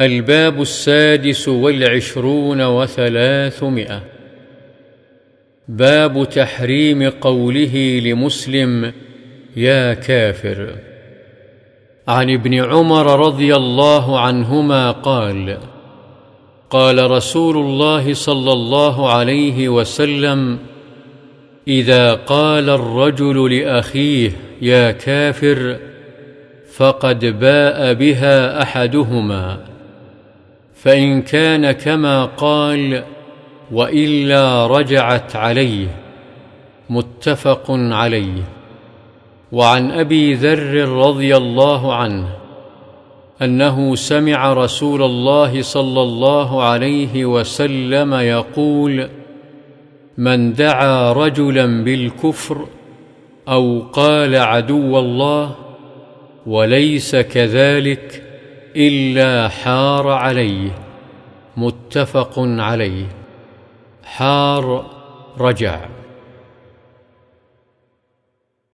الباب السادس والعشرون وثلاثمائة. باب تحريم قوله لمسلم يا كافر. عن ابن عمر رضي الله عنهما قال قال رسول الله صلى الله عليه وسلم إذا قال الرجل لأخيه يا كافر فقد باء بها أحدهما. فإن كان كما قال وإلا رجعت عليه متفق عليه. وعن أبي ذر رضي الله عنه أنه سمع رسول الله صلى الله عليه وسلم يقول من دعا رجلا بالكفر أو قال عدو الله وليس كذلك إلا حار عليه متفق عليه. حار رجع.